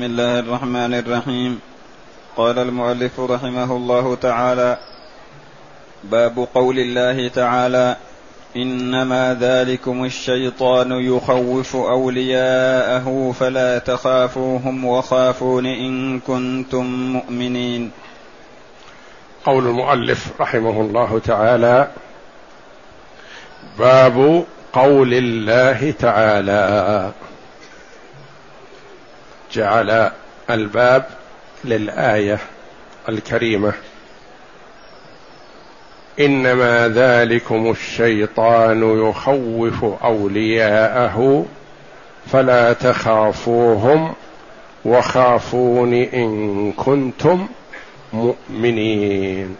بسم الله الرحمن الرحيم. قال المؤلف رحمه الله تعالى باب قول الله تعالى إنما ذلكم الشيطان يخوف أولياءه فلا تخافوهم وخافون إن كنتم مؤمنين. قول المؤلف رحمه الله تعالى باب قول الله تعالى. جعل الباب للآية الكريمة. إنما ذلكم الشيطان يخوف أولياءه فلا تخافوهم وخافون إن كنتم مؤمنين.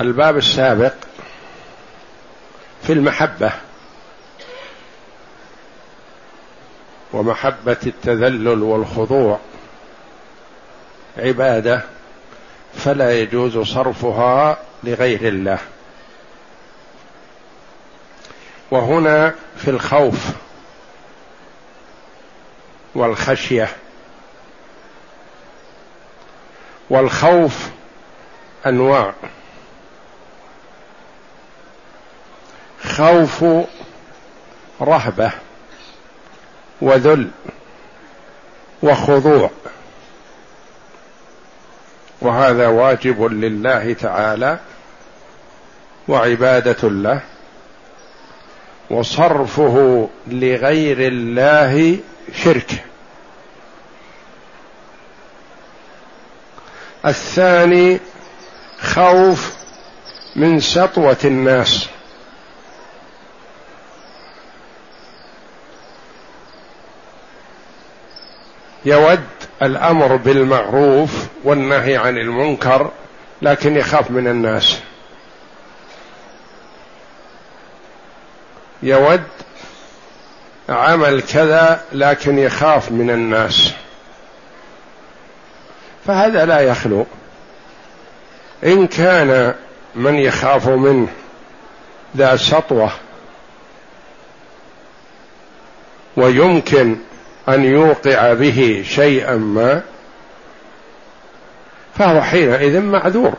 الباب السابق في المحبة ومحبة التذلل والخضوع. عبادة فلا يجوز صرفها لغير الله. وهنا في الخوف والخشية. والخوف أنواع. خوف رهبة وذل وخضوع. وهذا واجب لله تعالى وعبادة له وصرفه لغير الله شرك. الثاني خوف من سطوة الناس. يود الأمر بالمعروف والنهي عن المنكر لكن يخاف من الناس. يود عمل كذا لكن يخاف من الناس. فهذا لا يخلو. إن كان من يخاف منه ذا سطوة ويمكن أن يوقع به شيئا ما فهو حينئذ معذور.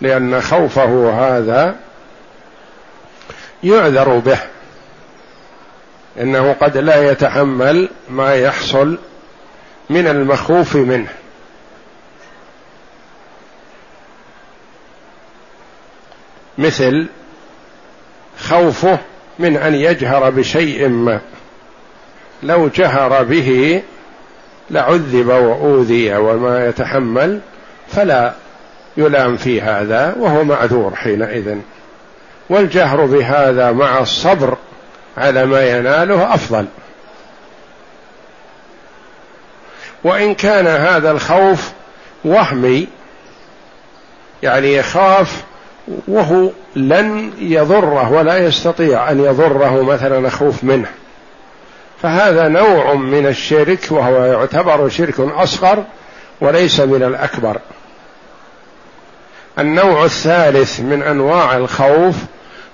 لأن خوفه هذا يعذر به. إنه قد لا يتحمل ما يحصل من المخوف منه. مثل خوفه من أن يجهر بشيء ما. لو جهر به لعذب وأوذي وما يتحمل فلا يلام في هذا وهو معذور حينئذ. والجهر بهذا مع الصبر على ما يناله أفضل. وإن كان هذا الخوف وهمي يعني يخاف وهو لن يضره ولا يستطيع أن يضره مثلا خوف منه. فهذا نوع من الشرك وهو يعتبر شرك أصغر وليس من الأكبر. النوع الثالث من أنواع الخوف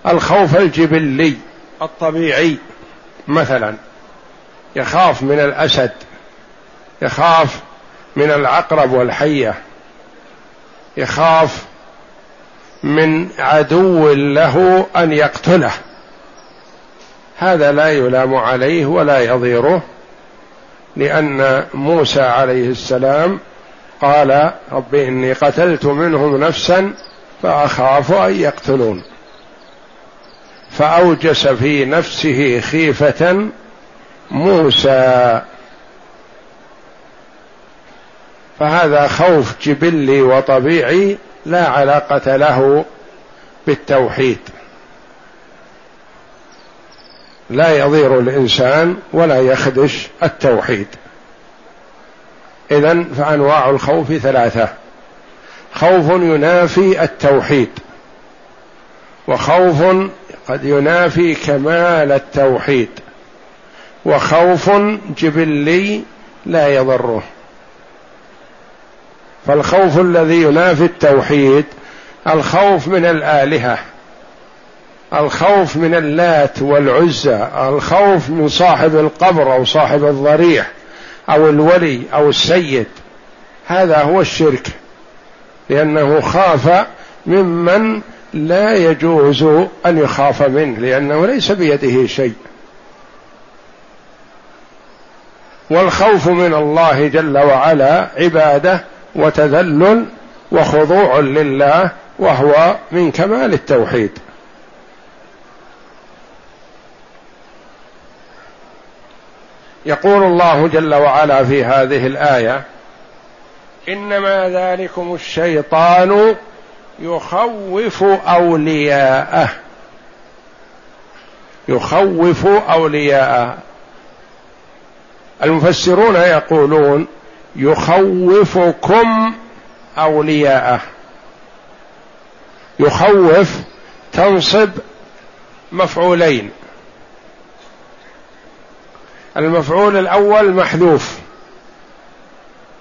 الخوف الجبلي الطبيعي مثلا يخاف من الأسد يخاف من العقرب والحية يخاف من عدو له أن يقتله. هذا لا يلام عليه ولا يضيره لأن موسى عليه السلام قال رب إني قتلت منهم نفسا فأخاف أن يقتلون. فأوجس في نفسه خيفة موسى. فهذا خوف جبلي وطبيعي لا علاقة له بالتوحيد. لا يضير الإنسان ولا يخدش التوحيد. اذا فأنواع الخوف ثلاثة. خوف ينافي التوحيد وخوف قد ينافي كمال التوحيد وخوف جبلي لا يضره. فالخوف الذي ينافي التوحيد الخوف من الآلهة. الخوف من اللات والعزى الخوف من صاحب القبر أو صاحب الضريح أو الولي أو السيد. هذا هو الشرك لأنه خاف ممن لا يجوز أن يخاف منه لأنه ليس بيده شيء. والخوف من الله جل وعلا عبادة وتذلل وخضوع لله وهو من كمال التوحيد. يقول الله جل وعلا في هذه الآية إنما ذلكم الشيطان يخوف أولياءه. يخوف أولياءه. المفسرون يقولون يخوفكم أولياءه. يخوف تنصب مفعولين. المفعول الأول محذوف.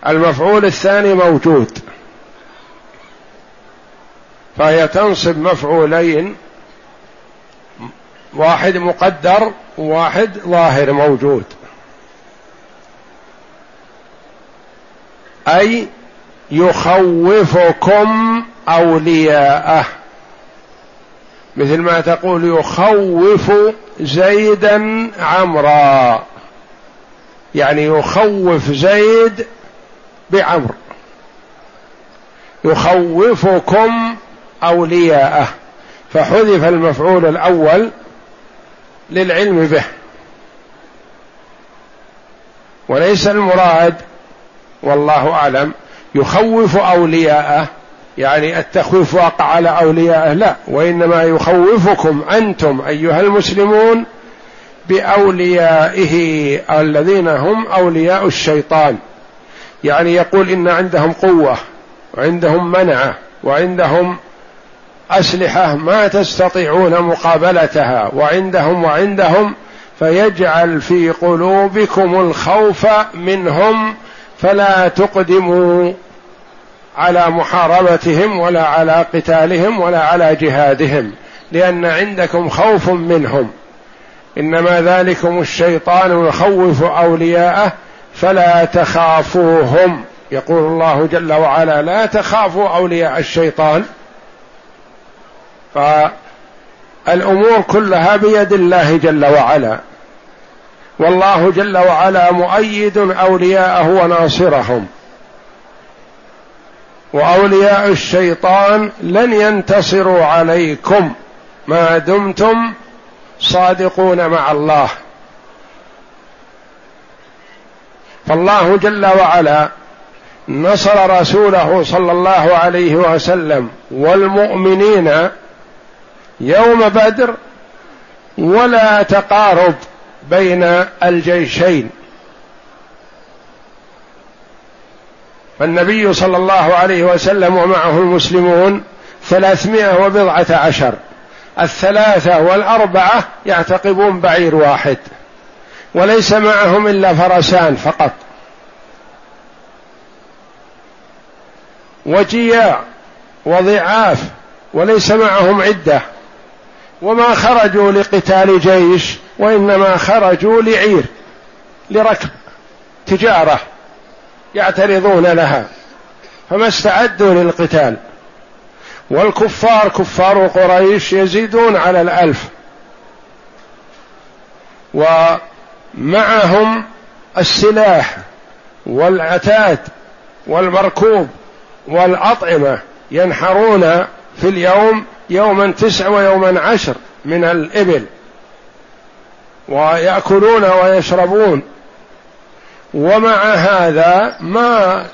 المفعول الثاني موجود. فهي تنصب مفعولين. واحد مقدر وواحد ظاهر موجود. أي يخوفكم أولياءه. مثل ما تقول يخوف زيدا عمرا. يعني يخوف زيد بعمر. يخوفكم أولياءه. فحذف المفعول الأول للعلم به. وليس المراد والله أعلم يخوف أولياءه. يعني التخويف واقع على اوليائه لا. وإنما يخوفكم أنتم أيها المسلمون بأوليائه الذين هم أولياء الشيطان. يعني يقول إن عندهم قوة وعندهم منعه وعندهم أسلحة ما تستطيعون مقابلتها وعندهم وعندهم فيجعل في قلوبكم الخوف منهم فلا تقدموا على محاربتهم ولا على قتالهم ولا على جهادهم لأن عندكم خوف منهم. إنما ذلكم الشيطان يخوف أولياءه فلا تخافوهم. يقول الله جل وعلا لا تخافوا أولياء الشيطان. فالأمور كلها بيد الله جل وعلا. والله جل وعلا مؤيد أولياءه وناصرهم. وأولياء الشيطان لن ينتصروا عليكم. ما دمتم صادقون مع الله. فالله جل وعلا نصر رسوله صلى الله عليه وسلم والمؤمنين يوم بدر ولا تقارب بين الجيشين. فالنبي صلى الله عليه وسلم ومعه المسلمون ثلاثمائة وبضعة عشر. الثلاثة والأربعة يعتقبون بعير واحد وليس معهم إلا فرسان فقط. وجياع وضعاف وليس معهم عدة وما خرجوا لقتال جيش وإنما خرجوا لعير لركب تجارة يعترضون لها فما استعدوا للقتال. والكفار كفار قريش يزيدون على الألف. ومعهم السلاح والعتاد والمركوب والأطعمة ينحرون في اليوم يوما تسع ويوما عشر من الإبل. ويأكلون ويشربون. ومع هذا ما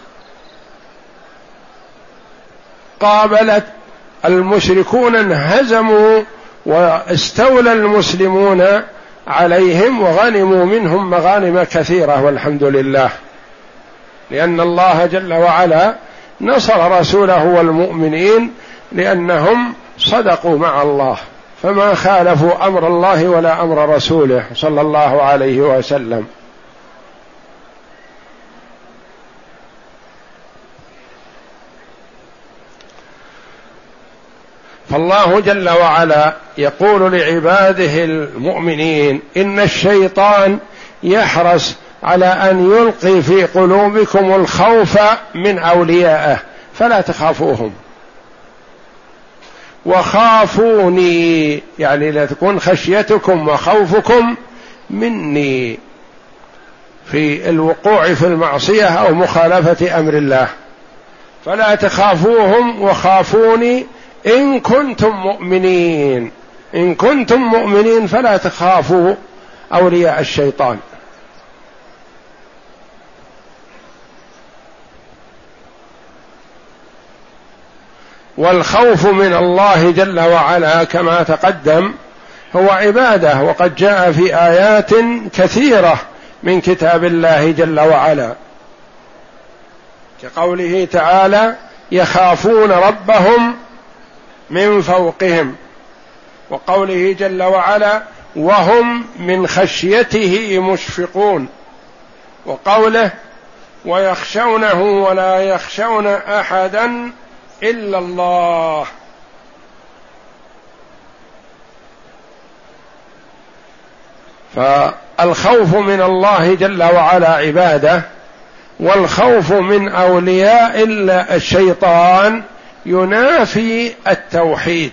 قابلت المشركون انهزموا واستولى المسلمون عليهم وغنموا منهم مغانم كثيرة والحمد لله. لأن الله جل وعلا نصر رسوله والمؤمنين لأنهم صدقوا مع الله. فما خالفوا أمر الله ولا أمر رسوله صلى الله عليه وسلم. فالله جل وعلا يقول لعباده المؤمنين إن الشيطان يحرص على أن يلقي في قلوبكم الخوف من اوليائه فلا تخافوهم. وخافوني يعني لا تكون خشيتكم وخوفكم مني في الوقوع في المعصية أو مخالفة أمر الله. فلا تخافوهم وخافوني إن كنتم مؤمنين. إن كنتم مؤمنين فلا تخافوا أولياء الشيطان. والخوف من الله جل وعلا كما تقدم هو عبادة وقد جاء في آيات كثيرة من كتاب الله جل وعلا. كقوله تعالى يخافون ربهم من فوقهم. وقوله جل وعلا وهم من خشيته مشفقون. وقوله ويخشونه ولا يخشون أحدا إلا الله. فالخوف من الله جل وعلا عبادة والخوف من أولياء الشيطان ينافي التوحيد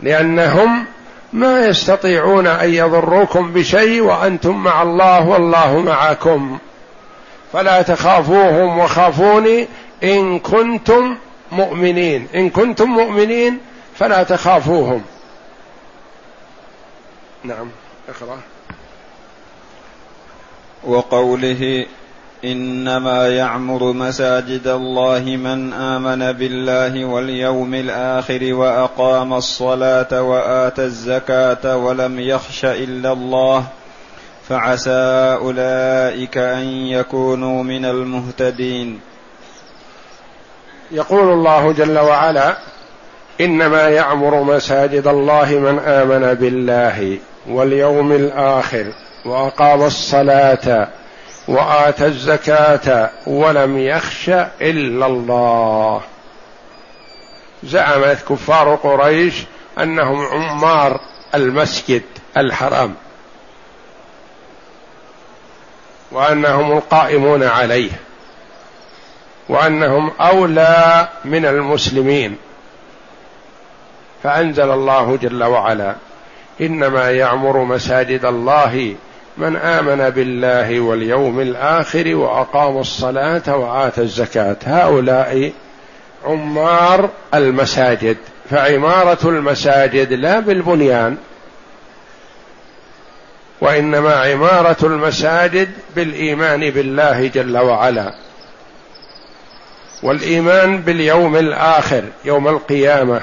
لأنهم ما يستطيعون أن يضروكم بشيء وأنتم مع الله والله معكم. فلا تخافوهم وخافوني إن كنتم مؤمنين إن كنتم مؤمنين فلا تخافوهم. نعم اقرأ. وقوله إنما يعمر مساجد الله من آمن بالله واليوم الآخر وأقام الصلاة واتى الزكاة ولم يخش إلا الله فعسى أولئك أن يكونوا من المهتدين. يقول الله جل وعلا إنما يعمر مساجد الله من آمن بالله واليوم الآخر وأقام الصلاة وآتى الزكاة ولم يخش إلا الله. زعمت كفار قريش أنهم عمار المسجد الحرام. وأنهم القائمون عليه. وأنهم أولى من المسلمين. فأنزل الله جل وعلا إنما يعمر مساجد الله من آمن بالله واليوم الآخر وأقام الصلاة واتى الزكاة. هؤلاء عمار المساجد. فعمارة المساجد لا بالبنيان وإنما عمارة المساجد بالإيمان بالله جل وعلا والإيمان باليوم الآخر يوم القيامة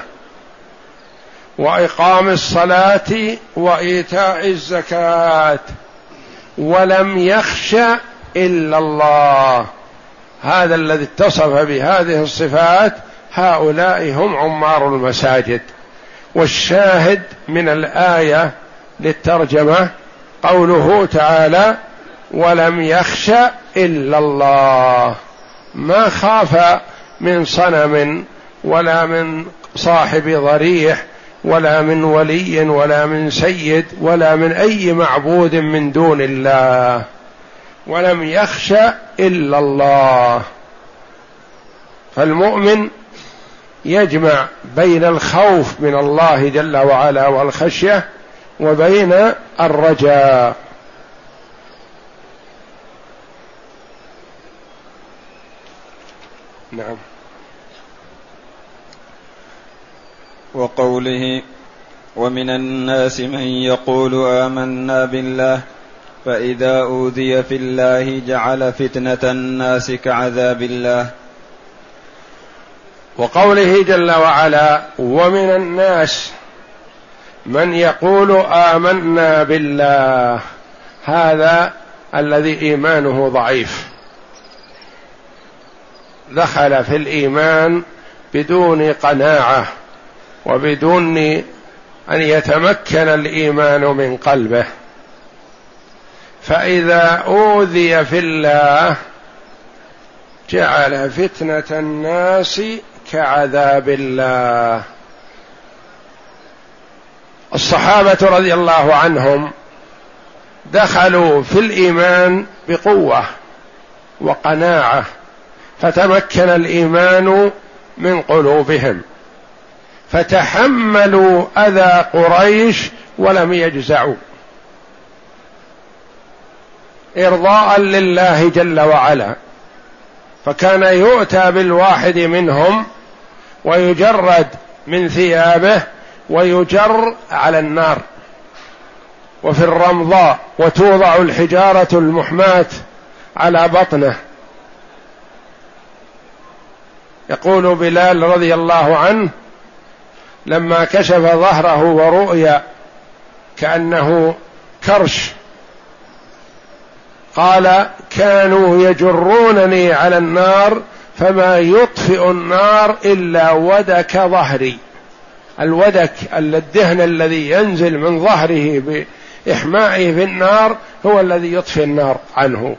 وإقام الصلاة وإيتاء الزكاة. ولم يخش إلا الله. هذا الذي اتصف بهذه الصفات هؤلاء هم عمار المساجد. والشاهد من الآية للترجمة قوله تعالى ولم يخش إلا الله. ما خاف من صنم ولا من صاحب ضريح ولا من ولي ولا من سيد ولا من أي معبود من دون الله ولم يخش إلا الله. فالمؤمن يجمع بين الخوف من الله جل وعلا والخشية وبين الرجاء. نعم. وقوله ومن الناس من يقول آمنا بالله فإذا أوذي في الله جعل فتنة الناس كعذاب الله. وقوله جل وعلا ومن الناس من يقول آمنا بالله هذا الذي إيمانه ضعيف. دخل في الإيمان بدون قناعة. وبدون أن يتمكن الإيمان من قلبه. فإذا أوذي في الله جعل فتنة الناس كعذاب الله. الصحابة رضي الله عنهم دخلوا في الإيمان بقوة وقناعة فتمكن الإيمان من قلوبهم. فتحملوا أذى قريش ولم يجزعوا. إرضاء لله جل وعلا. فكان يؤتى بالواحد منهم ويجرد من ثيابه ويجر على النار. وفي الرمضاء وتوضع الحجارة المحماة على بطنه. يقول بلال رضي الله عنه لما كشف ظهره ورؤيا كأنه كرش قال كانوا يجرونني على النار فما يطفئ النار إلا ودك ظهري. الودك الدهن الذي ينزل من ظهره بإحمائه في النار هو الذي يطفئ النار عنه.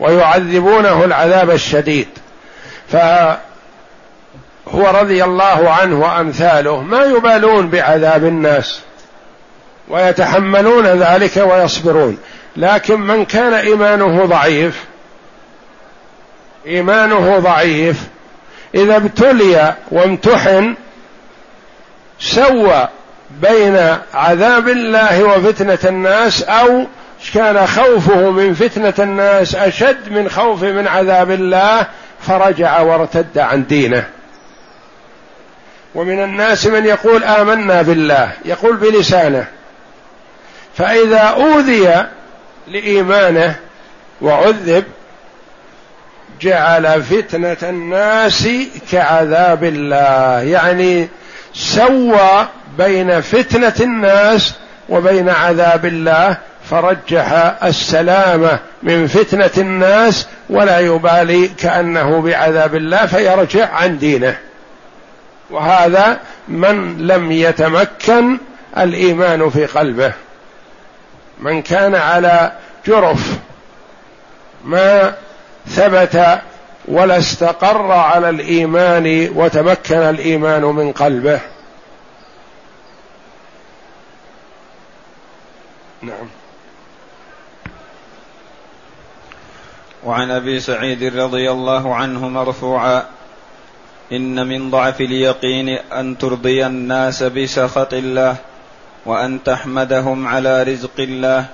ويعذبونه العذاب الشديد. فهو رضي الله عنه وأمثاله ما يبالون بعذاب الناس ويتحملون ذلك ويصبرون. لكن من كان إيمانه ضعيف إيمانه ضعيف إذا ابتلي وامتحن سوى بين عذاب الله وفتنة الناس أو كان خوفه من فتنة الناس أشد من خوفه من عذاب الله فرجع وارتد عن دينه. ومن الناس من يقول آمنا بالله يقول بلسانه. فإذا أوذي لإيمانه وعذب جعل فتنة الناس كعذاب الله. يعني سوى بين فتنة الناس وبين عذاب الله فرجح السلامة من فتنة الناس ولا يبالي كأنه بعذاب الله فيرجع عن دينه. وهذا من لم يتمكن الإيمان في قلبه. من كان على جرف ما ثبت ولا استقر على الإيمان وتمكن الإيمان من قلبه. نعم. وعن أبي سعيد رضي الله عنه مرفوعا إن من ضعف اليقين أن ترضي الناس بسخط الله وأن تحمدهم على رزق الله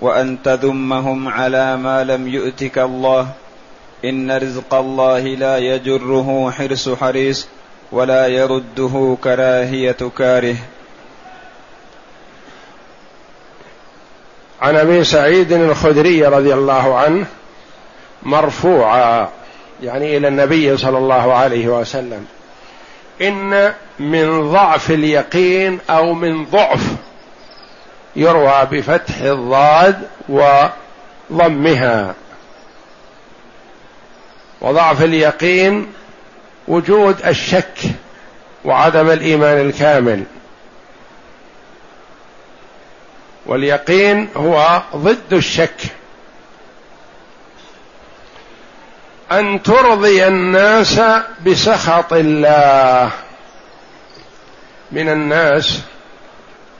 وأن تذمهم على ما لم يؤتك الله. إن رزق الله لا يجره حرص حريص ولا يرده كراهية كاره. عن أبي سعيد الخدري رضي الله عنه مرفوعا يعني إلى النبي صلى الله عليه وسلم. إن من ضعف اليقين أو من ضعف يروى بفتح الضاد وضمها. وضعف اليقين وجود الشك وعدم الإيمان الكامل. واليقين هو ضد الشك. أن ترضي الناس بسخط الله. من الناس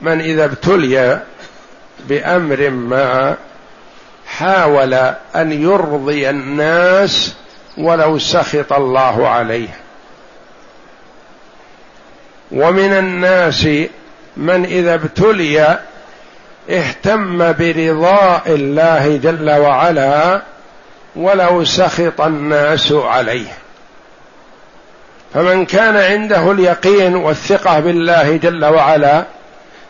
من إذا ابتلي بأمر ما حاول أن يرضي الناس ولو سخط الله عليه. ومن الناس من إذا ابتلي اهتم برضاء الله جل وعلا ولو سخط الناس عليه. فمن كان عنده اليقين والثقة بالله جل وعلا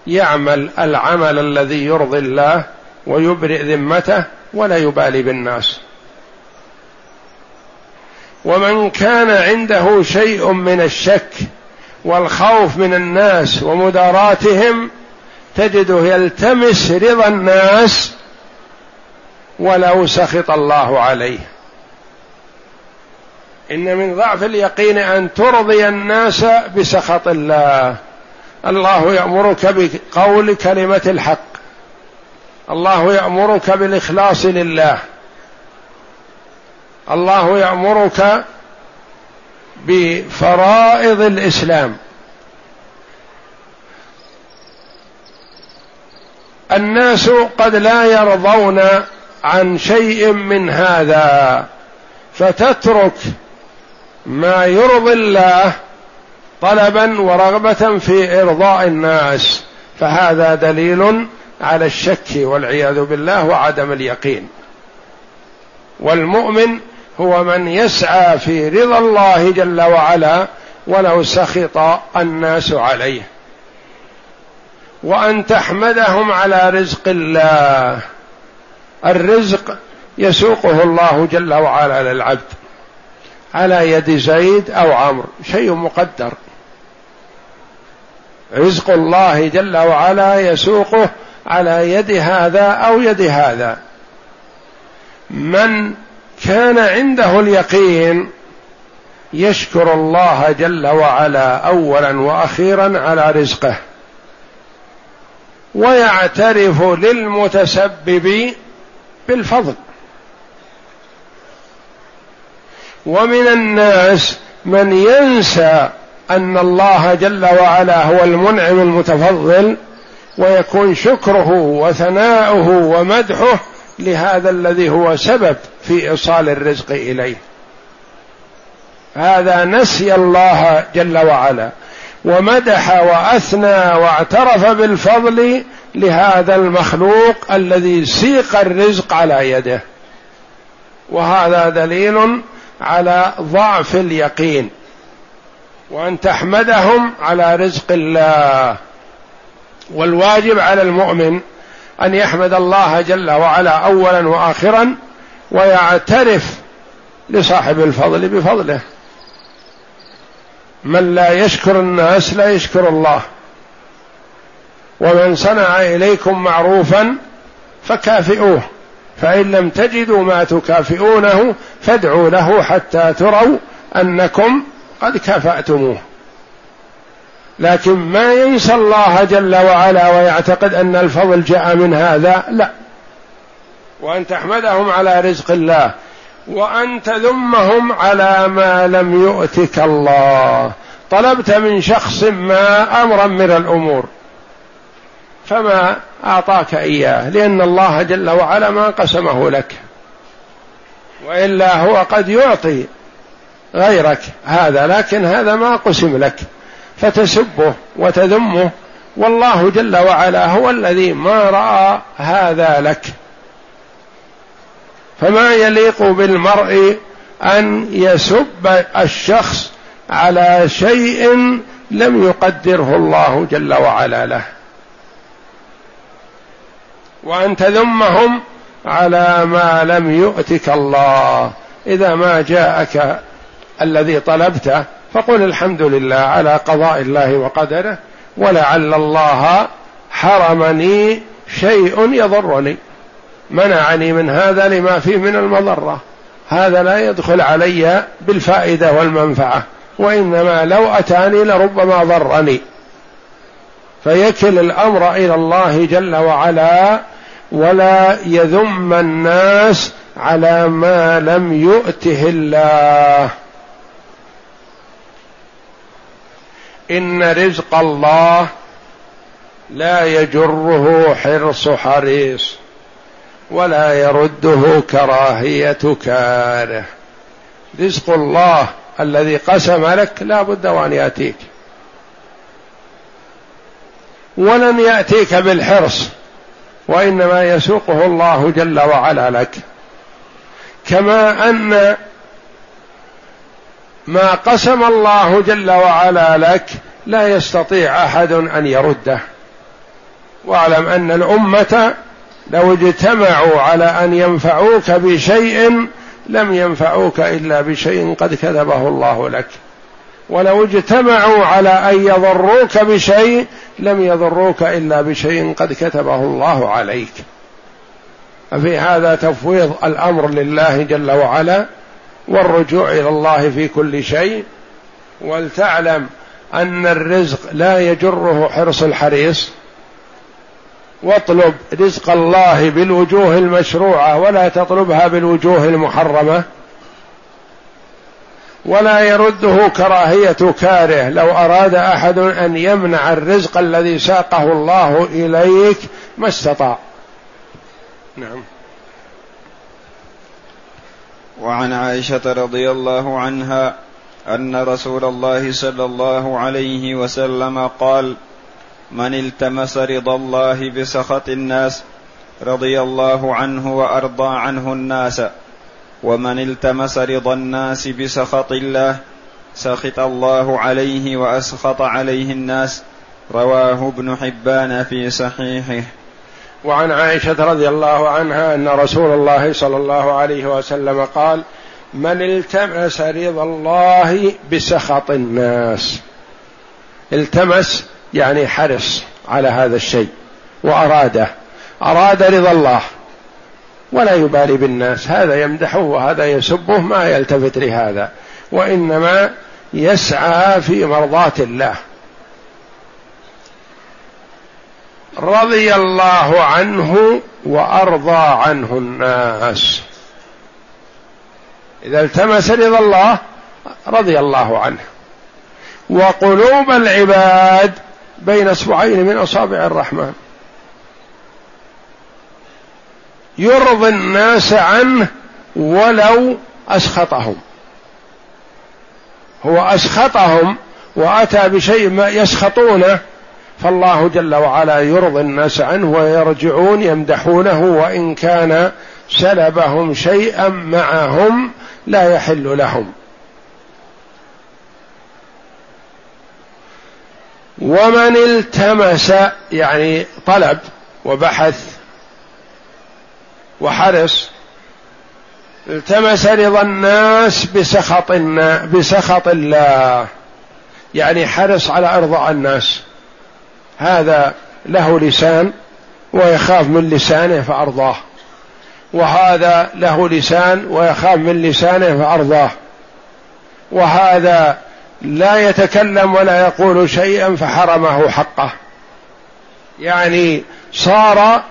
يعمل العمل الذي يرضي الله ويبرئ ذمته ولا يبالي بالناس. ومن كان عنده شيء من الشك والخوف من الناس ومداراتهم تجده يلتمس رضا الناس ولو سخط الله عليه. إن من ضعف اليقين أن ترضي الناس بسخط الله. الله يأمرك بقول كلمة الحق. الله يأمرك بالإخلاص لله. الله يأمرك بفرائض الإسلام. الناس قد لا يرضون عن شيء من هذا فتترك ما يرضي الله طلبا ورغبة في إرضاء الناس. فهذا دليل على الشك والعياذ بالله وعدم اليقين. والمؤمن هو من يسعى في رضا الله جل وعلا ولو سخط الناس عليه. وأن تحمدهم على رزق الله. الرزق يسوقه الله جل وعلا للعبد على يد زيد أو عمرو شيء مقدر. رزق الله جل وعلا يسوقه على يد هذا أو يد هذا. من كان عنده اليقين يشكر الله جل وعلا اولا وأخيرا على رزقه ويعترف للمتسبب بالفضل. ومن الناس من ينسى أن الله جل وعلا هو المنعم المتفضل ويكون شكره وثناؤه ومدحه لهذا الذي هو سبب في إيصال الرزق إليه. هذا نسي الله جل وعلا. ومدح وأثنى واعترف بالفضل لهذا المخلوق الذي سيق الرزق على يده. وهذا دليل على ضعف اليقين. وأن تحمدهم على رزق الله. والواجب على المؤمن أن يحمد الله جل وعلا اولا واخرا ويعترف لصاحب الفضل بفضله. من لا يشكر الناس لا يشكر الله. ومن صنع إليكم معروفا فكافئوه. فإن لم تجدوا ما تكافئونه فادعوا له حتى تروا أنكم قد كافأتموه. لكن ما ينسى الله جل وعلا ويعتقد أن الفضل جاء من هذا؟ لا. وأن تحمدهم على رزق الله وأن تذمهم على ما لم يؤتك الله. طلبت من شخص ما امرا من الأمور. فما أعطاك إياه لأن الله جل وعلا ما قسمه لك. وإلا هو قد يعطي غيرك هذا لكن هذا ما قسم لك. فتسبه وتذمه والله جل وعلا هو الذي ما رأى هذا لك. فما يليق بالمرء أن يسب الشخص على شيء لم يقدره الله جل وعلا له. وأن تذمهم على ما لم يؤتك الله. إذا ما جاءك الذي طلبته فقل الحمد لله على قضاء الله وقدره ولعل الله حرمني شيء يضرني. منعني من هذا لما فيه من المضرة. هذا لا يدخل علي بالفائدة والمنفعة وإنما لو أتاني لربما ضرني. فيكل الأمر إلى الله جل وعلا ولا يذم الناس على ما لم يؤته الله. إن رزق الله لا يجره حرص حريص ولا يرده كراهية كاره. رزق الله الذي قسم لك لا بد وأن يأتيك. ولن يأتيك بالحرص وإنما يسوقه الله جل وعلا لك. كما أن ما قسم الله جل وعلا لك لا يستطيع أحد أن يرده. واعلم أن الأمة لو اجتمعوا على أن ينفعوك بشيء لم ينفعوك إلا بشيء قد كتبه الله لك. ولو اجتمعوا على أن يضروك بشيء لم يضروك إلا بشيء قد كتبه الله عليك. ففي هذا تفويض الأمر لله جل وعلا والرجوع إلى الله في كل شيء. ولتعلم أن الرزق لا يجره حرص الحريص. واطلب رزق الله بالوجوه المشروعة ولا تطلبها بالوجوه المحرمة. ولا يرده كراهية كاره. لو أراد أحد أن يمنع الرزق الذي ساقه الله إليك ما استطاع. نعم. وعن عائشة رضي الله عنها أن رسول الله صلى الله عليه وسلم قال من التمس رضا الله بسخط الناس رضي الله عنه وأرضى عنه الناس ومن التمس رضا الناس بسخط الله سخط الله عليه وأسخط عليه الناس. رواه ابن حبان في صحيحه. وعن عائشة رضي الله عنها أن رسول الله صلى الله عليه وسلم قال من التمس رضا الله بسخط الناس. التمس يعني حرص على هذا الشيء وأراده. أراد رضا الله. ولا يبالي بالناس. هذا يمدحه وهذا يسبه ما يلتفت لهذا. وإنما يسعى في مرضاه الله. رضي الله عنه وأرضى عنه الناس. إذا التمس رضا الله رضي الله عنه. وقلوب العباد بين أصبعين من أصابع الرحمن. يرضي الناس عنه ولو أسخطهم. هو أسخطهم وأتى بشيء ما يسخطونه فالله جل وعلا يرضي الناس عنه ويرجعون يمدحونه وإن كان سلبهم شيئا معهم لا يحل لهم. ومن التمس يعني طلب وبحث وحرص. التمس رضا الناس بسخط بسخط الله. يعني حرص على ارضاء الناس. هذا له لسان ويخاف من لسانه فأرضاه. وهذا له لسان ويخاف من لسانه فأرضاه. وهذا لا يتكلم ولا يقول شيئا فحرمه حقه. يعني صار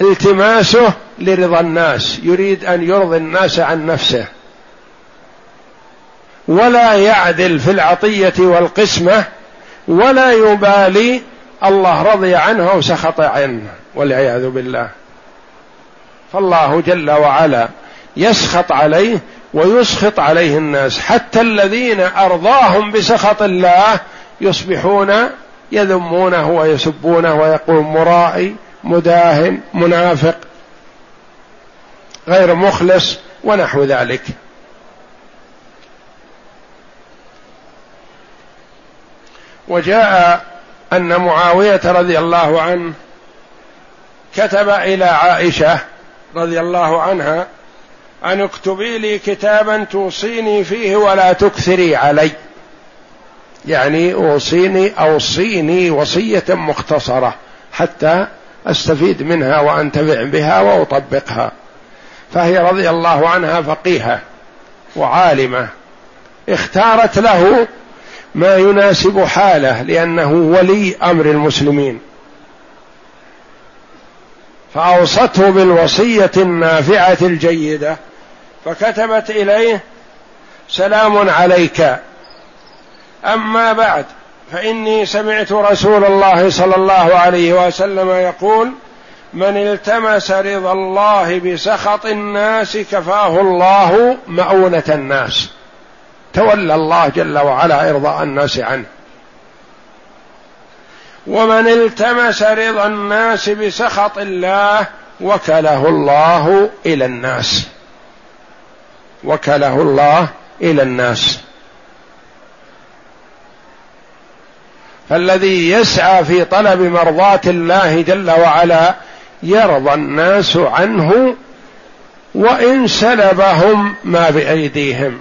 التماسه لرضا الناس يريد أن يرضي الناس عن نفسه. ولا يعدل في العطية والقسمة ولا يبالي الله رضي عنه أو سخط عنه والعياذ بالله. فالله جل وعلا يسخط عليه ويسخط عليه الناس. حتى الذين أرضاهم بسخط الله يصبحون يذمونه ويسبونه ويقول مرائي مداهن منافق. غير مخلص ونحو ذلك. وجاء أن معاوية رضي الله عنه كتب إلى عائشة رضي الله عنها أن اكتبي لي كتابا توصيني فيه ولا تكثري علي. يعني أوصيني اوصيني وصية مختصرة حتى أستفيد منها وأنتفع بها وأطبقها. فهي رضي الله عنها فقيهة وعالمة اختارت له ما يناسب حاله لأنه ولي أمر المسلمين. فأوصته بالوصية النافعة الجيدة فكتبت إليه سلام عليك. أما بعد فإني سمعت رسول الله صلى الله عليه وسلم يقول من التمس رضا الله بسخط الناس كفاه الله مؤونة الناس. تولى الله جل وعلا إرضاء الناس عنه. ومن التمس رضا الناس بسخط الله وكله الله إلى الناس. وكله الله إلى الناس. فالذي يسعى في طلب مرضاة الله جل وعلا يرضى الناس عنه وإن سلبهم ما بأيديهم.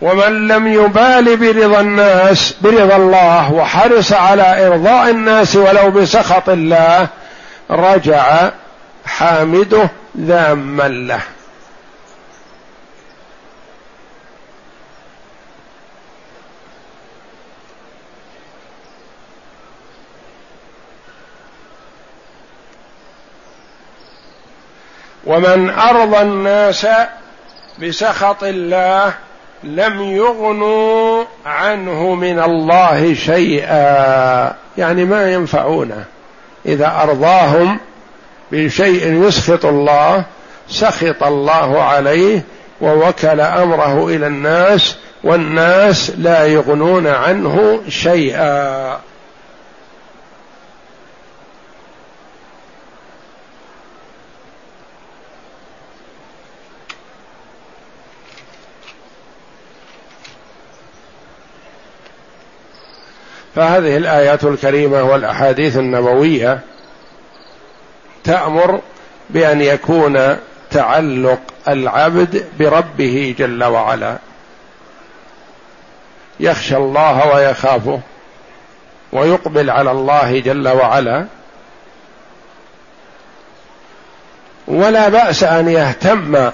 ومن لم يبال برضا الناس برضا الله وحرص على إرضاء الناس ولو بسخط الله رجع حامده ذاما له. ومن ارضى الناس بسخط الله لم يغنوا عنه من الله شيئا. يعني ما ينفعونه إذا أرضاهم بشيء يسخط الله سخط الله عليه ووكل أمره إلى الناس والناس لا يغنون عنه شيئا. فهذه الآيات الكريمة والأحاديث النبوية تأمر بأن يكون تعلق العبد بربه جل وعلا. يخشى الله ويخافه ويقبل على الله جل وعلا. ولا بأس أن يهتم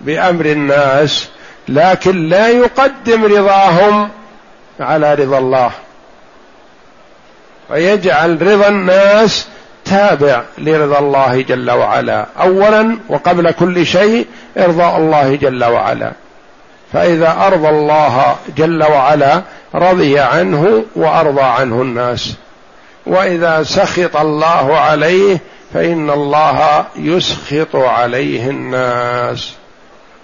بأمر الناس لكن لا يقدم رضاهم على رضا الله. ويجعل رضا الناس تابع لرضا الله جل وعلا. اولا وقبل كل شيء إرضاء الله جل وعلا. فإذا أرضى الله جل وعلا رضي عنه وأرضى عنه الناس. وإذا سخط الله عليه فإن الله يسخط عليه الناس.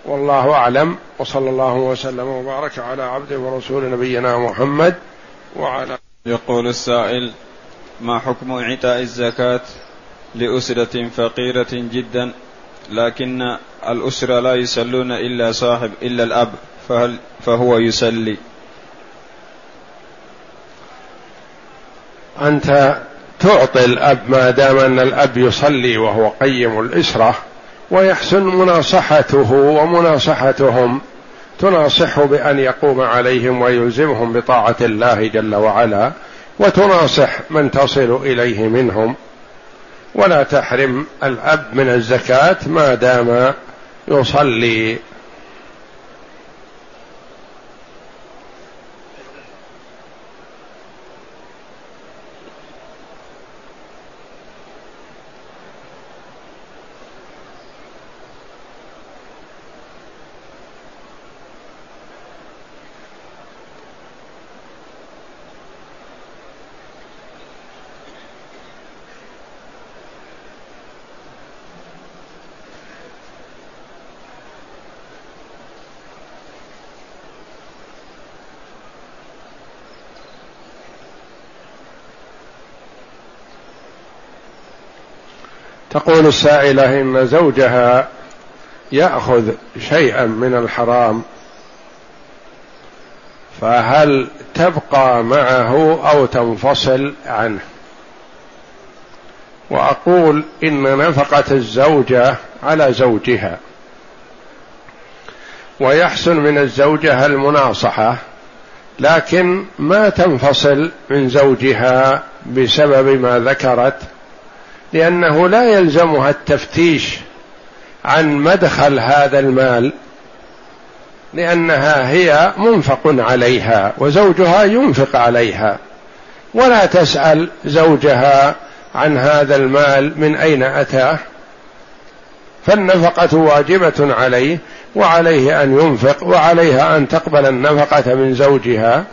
والله أعلم. وصلى الله وسلم وبارك على عبده ورسول نبينا محمد وعلى يقول السائل ما حكم إعطاء الزكاة لأسرة فقيرة جدا لكن الأسرة لا يصلون إلا صاحب إلا الأب فهل فهو يصلي؟ أنت تعطي الأب ما دام أن الأب يصلي وهو قيم الأسرة ويحسن مناصحته ومناصحتهم. تناصحه بأن يقوم عليهم ويلزمهم بطاعة الله جل وعلا وتناصح من تصل إليه منهم. ولا تحرم الأب من الزكاة ما دام يصلي. تقول السائلة إن زوجها يأخذ شيئا من الحرام فهل تبقى معه أو تنفصل عنه؟ وأقول إن نفقة الزوجة على زوجها ويحسن من الزوجة المناصحة لكن ما تنفصل من زوجها بسبب ما ذكرت لأنه لا يلزمها التفتيش عن مدخل هذا المال لأنها هي منفق عليها وزوجها ينفق عليها. ولا تسأل زوجها عن هذا المال من أين أتاه فالنفقة واجبة عليه وعليه أن ينفق وعليها أن تقبل النفقة من زوجها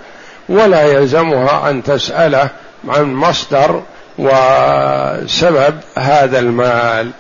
ولا يلزمها أن تسأله عن مصدر وسبب هذا المال.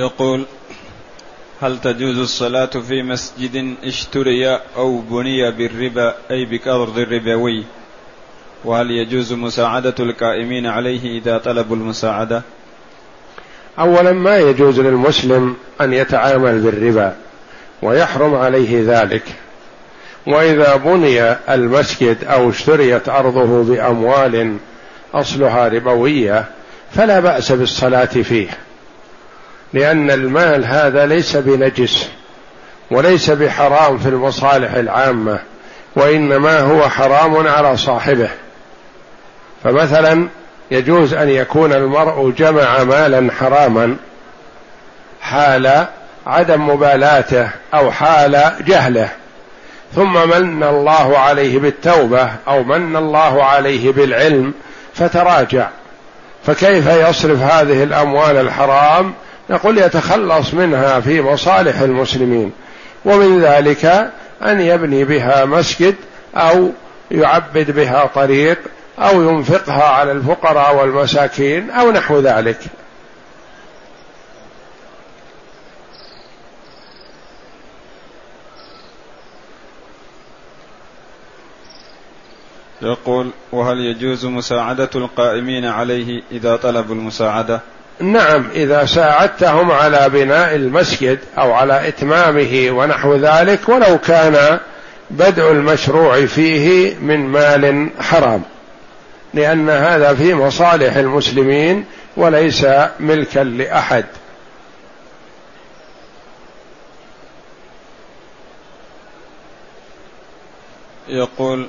يقول هل تجوز الصلاة في مسجد اشتري أو بني بالربا أي بكرض الربوي وهل يجوز مساعدة القائمين عليه إذا طلبوا المساعدة؟ أولا ما يجوز للمسلم أن يتعامل بالربا ويحرم عليه ذلك. وإذا بني المسجد أو اشتريت أرضه بأموال أصلها ربوية فلا بأس بالصلاة فيه. لأن المال هذا ليس بنجس وليس بحرام في المصالح العامة وإنما هو حرام على صاحبه. فمثلا يجوز أن يكون المرء جمع مالا حراما حال عدم مبالاته أو حال جهله ثم من الله عليه بالتوبة أو من الله عليه بالعلم فتراجع. فكيف يصرف هذه الأموال الحرام نقول يتخلص منها في مصالح المسلمين ومن ذلك أن يبني بها مسجد أو يعبد بها طريق أو ينفقها على الفقراء والمساكين أو نحو ذلك. يقول وهل يجوز مساعدة القائمين عليه إذا طلبوا المساعدة؟ نعم إذا ساعدتهم على بناء المسجد أو على إتمامه ونحو ذلك ولو كان بدء المشروع فيه من مال حرام. لأن هذا في مصالح المسلمين وليس ملكا لأحد. يقول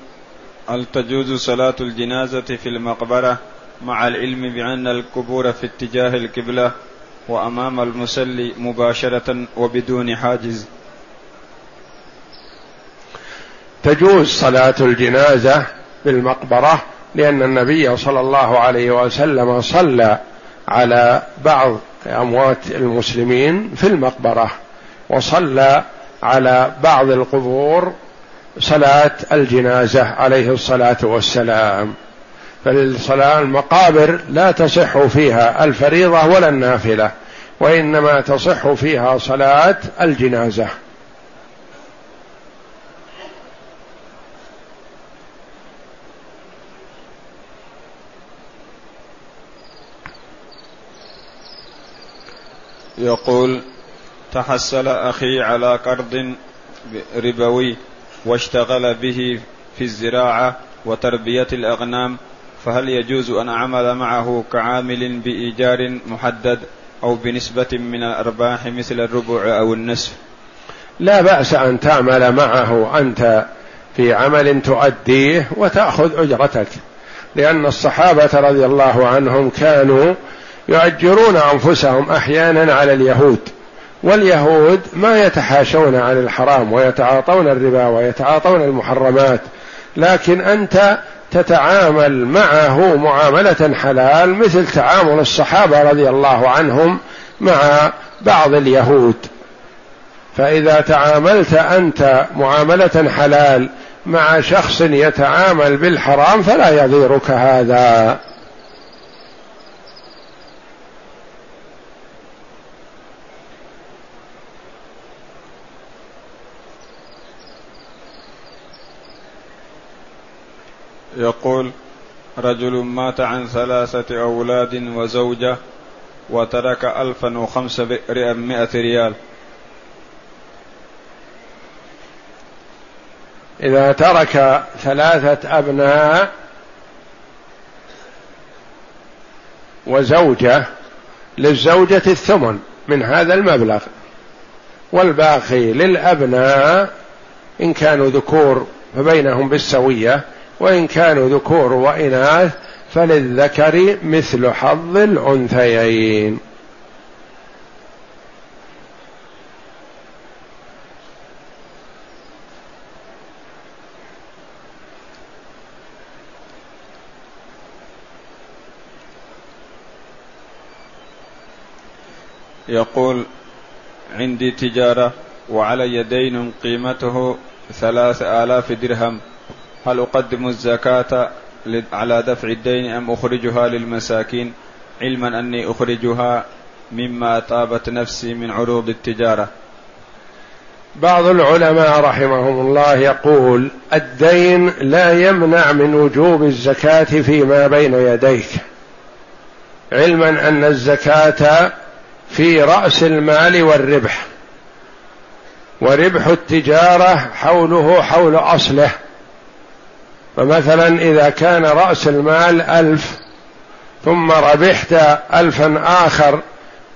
هل تجوز صلاة الجنازة في المقبرة؟ مع العلم بأن القبور في اتجاه القبلة وأمام المسلي مباشرة وبدون حاجز. تجوز صلاة الجنازة بالمقبرة لأن النبي صلى الله عليه وسلم صلى على بعض أموات المسلمين في المقبرة وصلى على بعض القبور صلاة الجنازة عليه الصلاة والسلام. فالصلاة المقابر لا تصح فيها الفريضة ولا النافلة وإنما تصح فيها صلاة الجنازة. يقول تحصل أخي على قرض ربوي واشتغل به في الزراعة وتربية الأغنام فهل يجوز أن أعمل معه كعامل بإيجار محدد أو بنسبة من الأرباح مثل الربع أو النصف؟ لا بأس أن تعمل معه أنت في عمل تؤديه وتأخذ أجرتك لأن الصحابة رضي الله عنهم كانوا يؤجرون أنفسهم أحيانا على اليهود واليهود ما يتحاشون عن الحرام ويتعاطون الربا ويتعاطون المحرمات لكن أنت تتعامل معه معاملة حلال مثل تعامل الصحابة رضي الله عنهم مع بعض اليهود. فإذا تعاملت أنت معاملة حلال مع شخص يتعامل بالحرام فلا يضيرك هذا. يقول رجل مات عن ثلاثة أولاد وزوجة وترك ألفا وخمسمائة ريال. إذا ترك ثلاثة أبناء وزوجة للزوجة الثمن من هذا المبلغ والباقي للأبناء إن كانوا ذكور فبينهم بالسوية وإن كانوا ذكور وإناث فللذكر مثل حظ الأنثيين. يقول عندي تجارة وعلي دين قيمته ثلاث آلاف درهم. هل أقدم الزكاة على دفع الدين أم أخرجها للمساكين؟ علما أني أخرجها مما طابت نفسي من عروض التجارة. بعض العلماء رحمهم الله يقول الدين لا يمنع من وجوب الزكاة فيما بين يديك. علما أن الزكاة في رأس المال والربح. وربح التجارة حوله حول أصله. فمثلا إذا كان رأس المال ألف ثم ربحت الفا آخر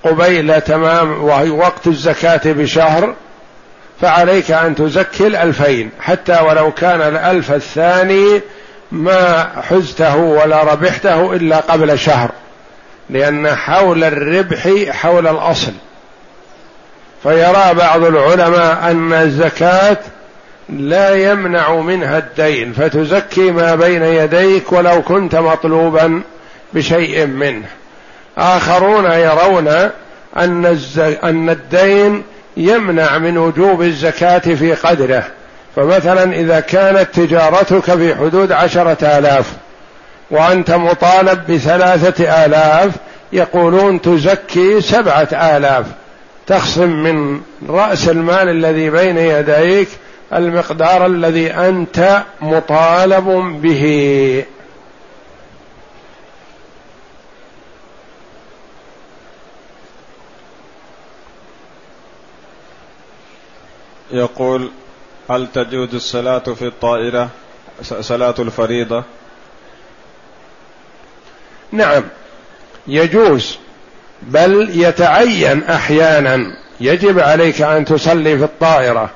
قبيل تمام وقت الزكاة بشهر فعليك أن تزكي الألفين حتى ولو كان الألف الثاني ما حزته ولا ربحته إلا قبل شهر لأن حول الربح حول الأصل. فيرى بعض العلماء أن الزكاة لا يمنع منها الدين فتزكي ما بين يديك ولو كنت مطلوبا بشيء منه. آخرون يرون أن, أن الدين يمنع من وجوب الزكاة في قدره. فمثلا إذا كانت تجارتك في حدود عشرة آلاف وأنت مطالب بثلاثة آلاف يقولون تزكي سبعة آلاف. تخصم من رأس المال الذي بين يديك المقدار الذي أنت مطالب به. يقول هل تجوز الصلاة في الطائرة؟ صلاة الفريضة. نعم يجوز بل يتعين أحيانا. يجب عليك أن تصلي في الطائرة.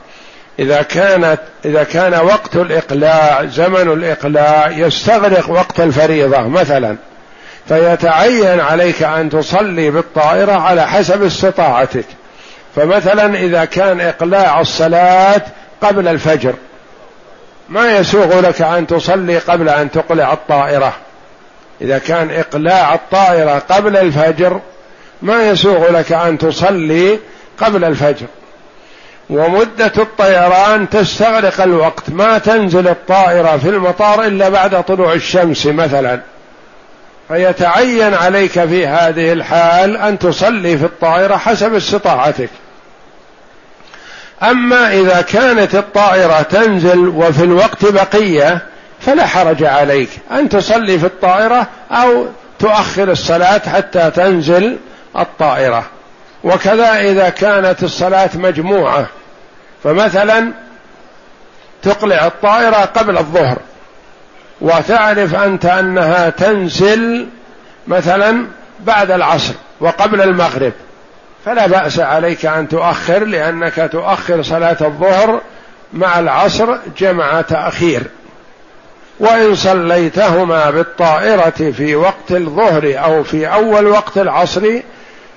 إذا كانت إذا كان وقت الإقلاع زمن الإقلاع يستغرق وقت الفريضة مثلا. فيتعين عليك أن تصلي بالطائرة على حسب استطاعتك. فمثلا إذا كان إقلاع الصلاة قبل الفجر ما يسوغ لك أن تصلي قبل أن تقلع الطائرة. إذا كان إقلاع الطائرة قبل الفجر ما يسوغ لك أن تصلي قبل الفجر. ومدة الطيران تستغرق الوقت. ما تنزل الطائرة في المطار إلا بعد طلوع الشمس مثلا. فيتعين عليك في هذه الحال أن تصلي في الطائرة حسب استطاعتك. أما إذا كانت الطائرة تنزل وفي الوقت بقية فلا حرج عليك أن تصلي في الطائرة أو تؤخر الصلاة حتى تنزل الطائرة. وكذا إذا كانت الصلاة مجموعة. فمثلا تقلع الطائرة قبل الظهر وتعرف أنت أنها تنزل مثلا بعد العصر وقبل المغرب فلا بأس عليك أن تؤخر لأنك تؤخر صلاة الظهر مع العصر جمع تأخير. وإن صليتهما بالطائرة في وقت الظهر أو في أول وقت العصر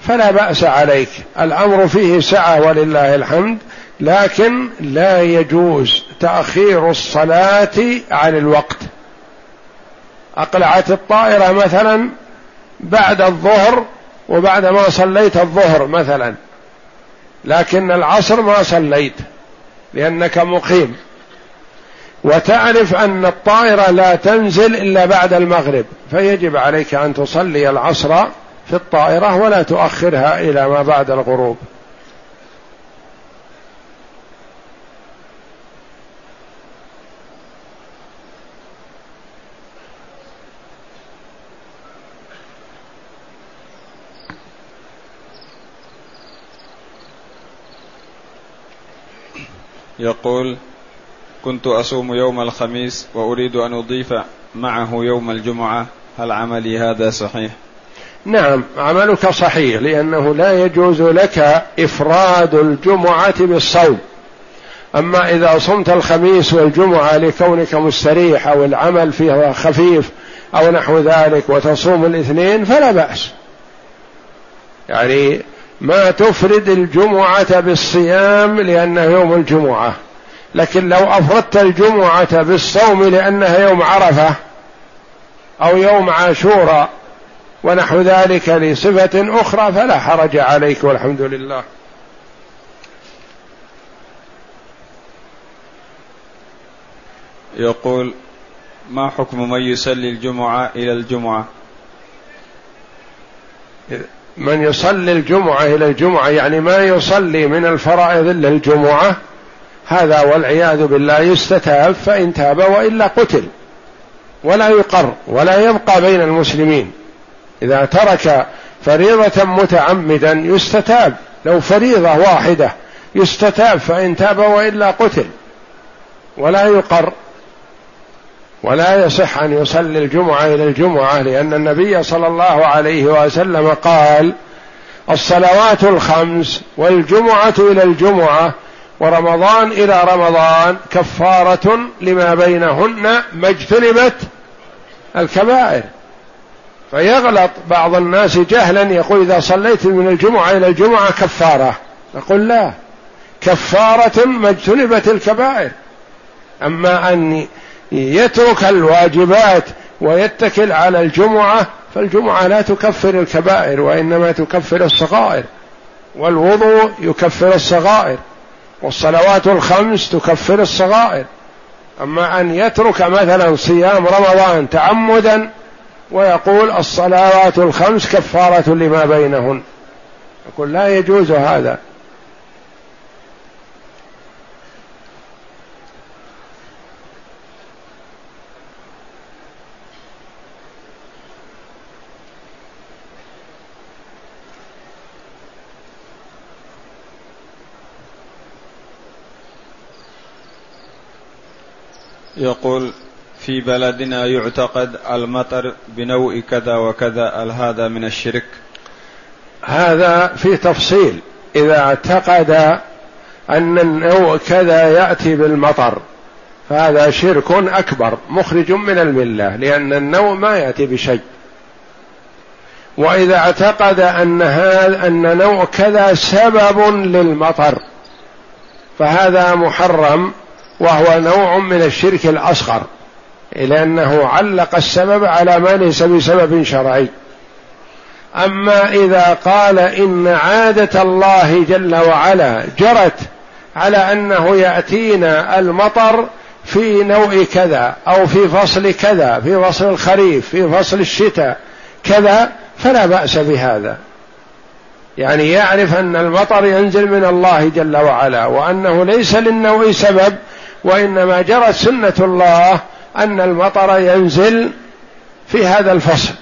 فلا بأس عليك. الأمر فيه سعة ولله الحمد لكن لا يجوز تأخير الصلاة عن الوقت. أقلعت الطائرة مثلا بعد الظهر وبعد ما صليت الظهر مثلا لكن العصر ما صليت لأنك مقيم. وتعرف أن الطائرة لا تنزل إلا بعد المغرب فيجب عليك أن تصلي العصر في الطائرة ولا تؤخرها إلى ما بعد الغروب. يقول كنت أصوم يوم الخميس وأريد أن أضيف معه يوم الجمعة. هل عملي هذا صحيح؟ نعم عملك صحيح لأنه لا يجوز لك إفراد الجمعة بالصوم. أما إذا صمت الخميس والجمعة لكونك مستريح أو العمل فيها خفيف أو نحو ذلك وتصوم الاثنين فلا بأس. يعني ما تفرد الجمعة بالصيام لأنه يوم الجمعة. لكن لو أفردت الجمعة بالصوم لأنها يوم عرفة أو يوم عاشوراء ونحو ذلك لصفة أخرى فلا حرج عليك والحمد لله. يقول ما حكم من يصلي الجمعة إلى الجمعة؟ من يصلي الجمعة إلى الجمعة يعني ما يصلي من الفرائض إلا الجمعة هذا والعياذ بالله يستتاب فإن تاب وإلا قتل ولا يقر ولا يبقى بين المسلمين. إذا ترك فريضة متعمدا يستتاب لو فريضة واحدة يستتاب فإن تاب وإلا قتل ولا يقر ولا يصح أن يصلي الجمعة إلى الجمعة لأن النبي صلى الله عليه وسلم قال الصلوات الخمس والجمعة إلى الجمعة ورمضان إلى رمضان كفارة لما بينهن ما اجتنبت الكبائر. فيغلط بعض الناس جهلا يقول إذا صليت من الجمعة إلى الجمعة كفارة. نقول لا. كفارة ما اجتنبت الكبائر. أما أن يترك الواجبات ويتكل على الجمعة فالجمعة لا تكفر الكبائر وإنما تكفر الصغائر. والوضوء يكفر الصغائر والصلوات الخمس تكفر الصغائر. أما أن يترك مثلا صيام رمضان تعمدا ويقول الصلوات الخمس كفارة لما بينهن. يقول لا يجوز هذا. يقول في بلدنا يعتقد المطر بنوء كذا وكذا هل هذا من الشرك؟ هذا في تفصيل. إذا اعتقد أن النوء كذا يأتي بالمطر فهذا شرك أكبر مخرج من الملة لأن النوء ما يأتي بشيء. وإذا اعتقد أن هذا أن نوع كذا سبب للمطر فهذا محرم. وهو نوع من الشرك الأصغر لأنه علق السبب على ما ليس بسبب شرعي. أما إذا قال إن عادة الله جل وعلا جرت على أنه يأتينا المطر في نوع كذا أو في فصل كذا في فصل الخريف في فصل الشتاء كذا فلا بأس بهذا. يعني يعرف أن المطر ينزل من الله جل وعلا وأنه ليس للنوع سبب وإنما جرت سنة الله أن المطر ينزل في هذا الفصل.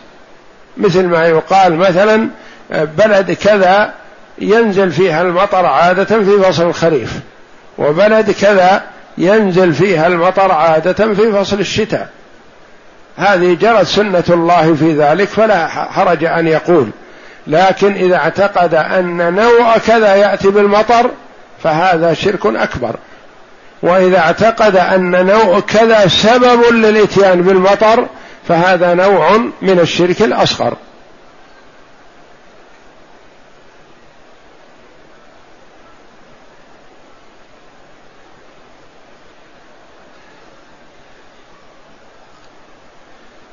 مثل ما يقال مثلا بلد كذا ينزل فيها المطر عادة في فصل الخريف وبلد كذا ينزل فيها المطر عادة في فصل الشتاء. هذه جرت سنة الله في ذلك فلا حرج أن يقول. لكن إذا اعتقد أن نوع كذا يأتي بالمطر فهذا شرك أكبر. وإذا اعتقد أن نوع كذا سبب للإتيان بالمطر فهذا نوع من الشرك الأصغر.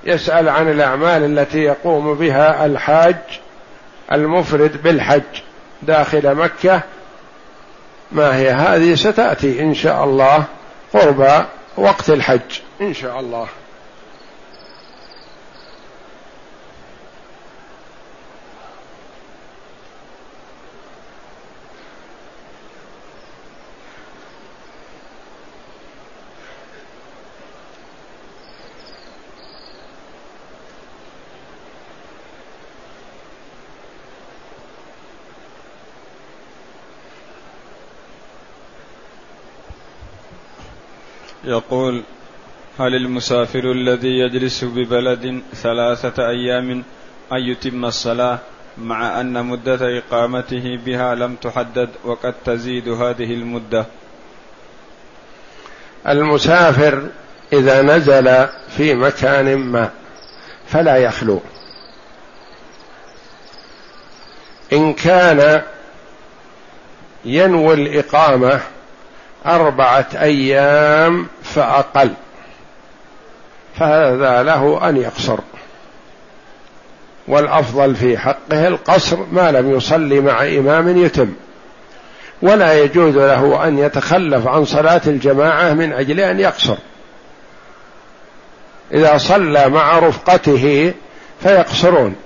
يسأل عن الأعمال التي يقوم بها الحاج المفرد بالحج داخل مكة ما هي هذه ستأتي إن شاء الله قرب وقت الحج. إن شاء الله. يقول هل المسافر الذي يجلس ببلد ثلاثة أيام أن يتم الصلاة مع أن مدة إقامته بها لم تحدد وقد تزيد هذه المدة؟ المسافر إذا نزل في مكان ما فلا يخلو. إن كان ينوي الإقامة أربعة أيام فأقل فهذا له أن يقصر. والأفضل في حقه القصر ما لم يصلي مع إمام يتم. ولا يجوز له أن يتخلف عن صلاة الجماعة من أجل أن يقصر. إذا صلى مع رفقته فيقصرون.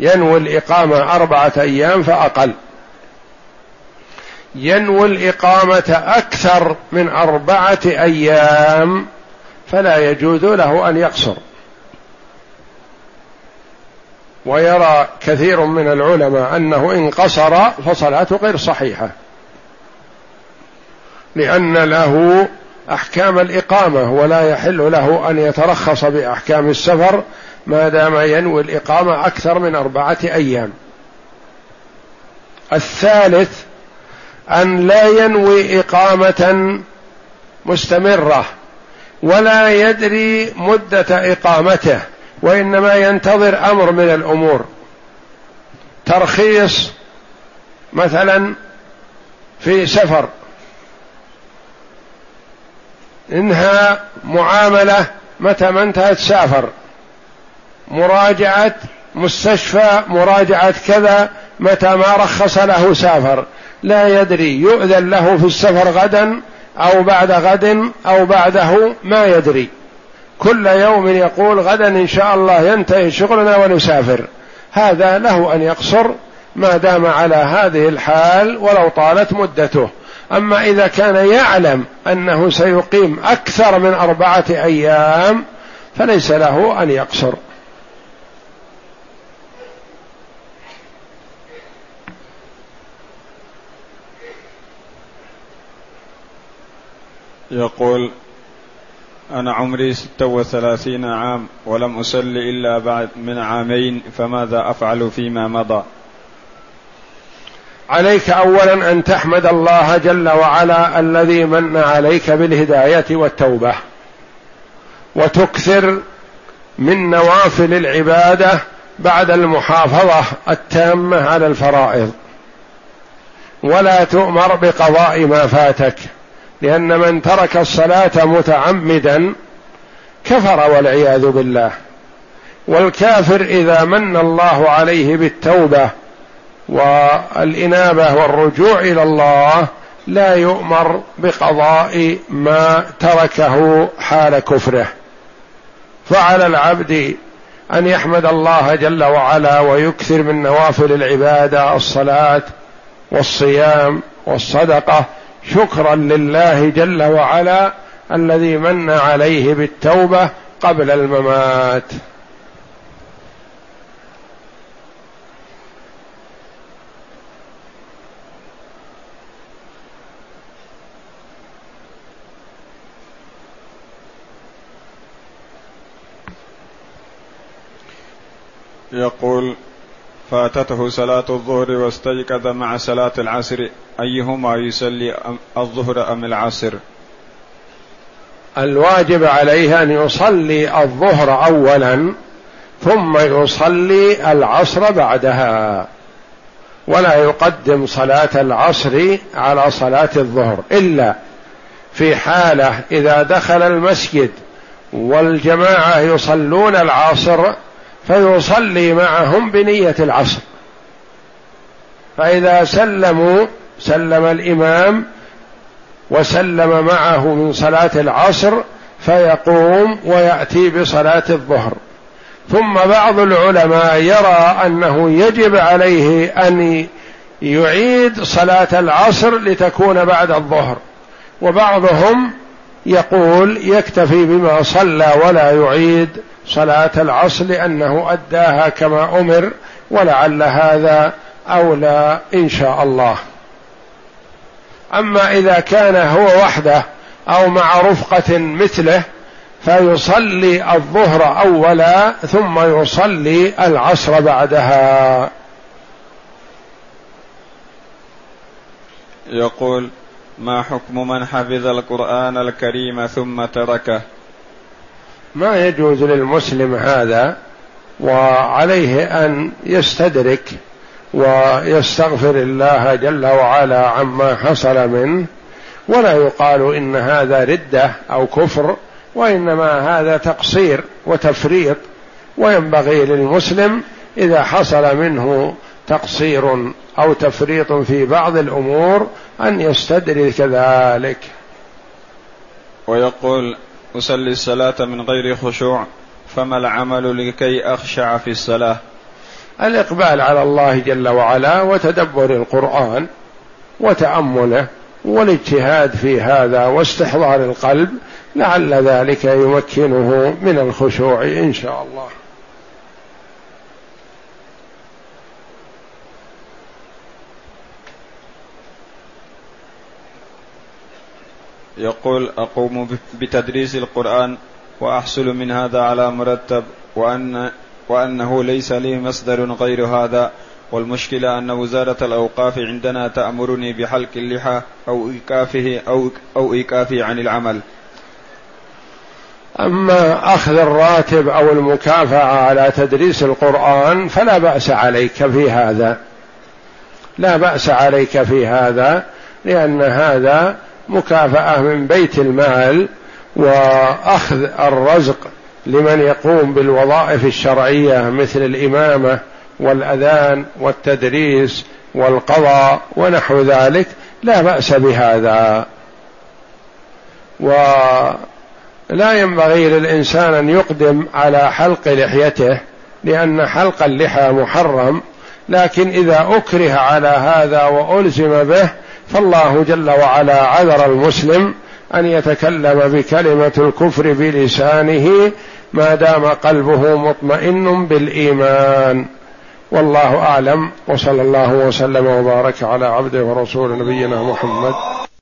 ينوي الإقامة أربعة أيام فأقل. ينوي الإقامة أكثر من أربعة أيام فلا يجوز له أن يقصر. ويرى كثير من العلماء أنه إن قصر فصلاته غير صحيحة لأن له أحكام الإقامة ولا يحل له أن يترخص بأحكام السفر ما دام ينوي الإقامة أكثر من أربعة أيام. الثالث أن لا ينوي إقامة مستمرة ولا يدري مدة إقامته وإنما ينتظر أمر من الأمور. ترخيص مثلا في سفر. انهى معاملة متى ما انتهت سافر. مراجعة مستشفى مراجعة كذا متى ما رخص له سافر. لا يدري يؤذن له في السفر غدا أو بعد غد أو بعده ما يدري. كل يوم يقول غدا إن شاء الله ينتهي شغلنا ونسافر. هذا له أن يقصر ما دام على هذه الحال ولو طالت مدته. أما إذا كان يعلم أنه سيقيم أكثر من أربعة أيام فليس له أن يقصر. يقول أنا عمري ستة وثلاثين عام ولم أصل إلا بعد من عامين فماذا أفعل فيما مضى؟ عليك اولا أن تحمد الله جل وعلا الذي من عليك بالهداية والتوبة وتكثر من نوافل العبادة بعد المحافظة التامة على الفرائض. ولا تؤمر بقضاء ما فاتك. لأن من ترك الصلاة متعمدا كفر والعياذ بالله. والكافر إذا من الله عليه بالتوبة والإنابة والرجوع إلى الله لا يؤمر بقضاء ما تركه حال كفره. فعلى العبد أن يحمد الله جل وعلا ويكثر من نوافل العبادة الصلاة والصيام والصدقة شكرا لله جل وعلا الذي من عليه بالتوبة قبل الممات. يقول فاتته صلاة الظهر واستيقظ مع صلاة العصر. أيهما يصلي الظهر أم العصر؟ الواجب عليه أن يصلي الظهر أولا ثم يصلي العصر بعدها. ولا يقدم صلاة العصر على صلاة الظهر إلا في حالة إذا دخل المسجد والجماعة يصلون العصر فيصلي معهم بنية العصر. فإذا سلموا سلم الإمام وسلم معه من صلاة العصر فيقوم ويأتي بصلاة الظهر. ثم بعض العلماء يرى أنه يجب عليه أن يعيد صلاة العصر لتكون بعد الظهر. وبعضهم يقول يكتفي بما صلى ولا يعيد صلاة العصر لأنه أداها كما أمر ولعل هذا أولى إن شاء الله. أما إذا كان هو وحده أو مع رفقة مثله فيصلي الظهر أولا ثم يصلي العصر بعدها. يقول ما حكم من حفظ القرآن الكريم ثم تركه؟ ما يجوز للمسلم هذا وعليه أن يستدرك ويستغفر الله جل وعلا عما حصل منه. ولا يقال إن هذا ردة أو كفر وإنما هذا تقصير وتفريط. وينبغي للمسلم إذا حصل منه تقصير أو تفريط في بعض الأمور أن يستدرك ذلك. ويقول أصلي الصلاة من غير خشوع فما العمل لكي أخشع في الصلاة؟ الإقبال على الله جل وعلا وتدبر القرآن وتأمله والاجتهاد في هذا واستحضار القلب لعل ذلك يمكنه من الخشوع إن شاء الله. يقول أقوم بتدريس القرآن وأحصل من هذا على مرتب وأن وأنه ليس لي مصدر غير هذا والمشكلة أن وزارة الأوقاف عندنا تأمرني بحلق اللحى أو إيقافه أو أو إيقافه عن العمل. أما أخذ الراتب أو المكافأة على تدريس القرآن فلا بأس عليك في هذا. لا بأس عليك في هذا لأن هذا مكافأة من بيت المال وأخذ الرزق لمن يقوم بالوظائف الشرعية مثل الإمامة والأذان والتدريس والقضاء ونحو ذلك لا بأس بهذا. ولا ينبغي للإنسان أن يقدم على حلق لحيته لأن حلق اللحى محرم لكن إذا أكره على هذا وألزم به فالله جل وعلا عذر المسلم أن يتكلم بكلمة الكفر بلسانه ما دام قلبه مطمئن بالإيمان. والله أعلم. وصلى الله وسلم وبارك على عبده ورسول نبينا محمد.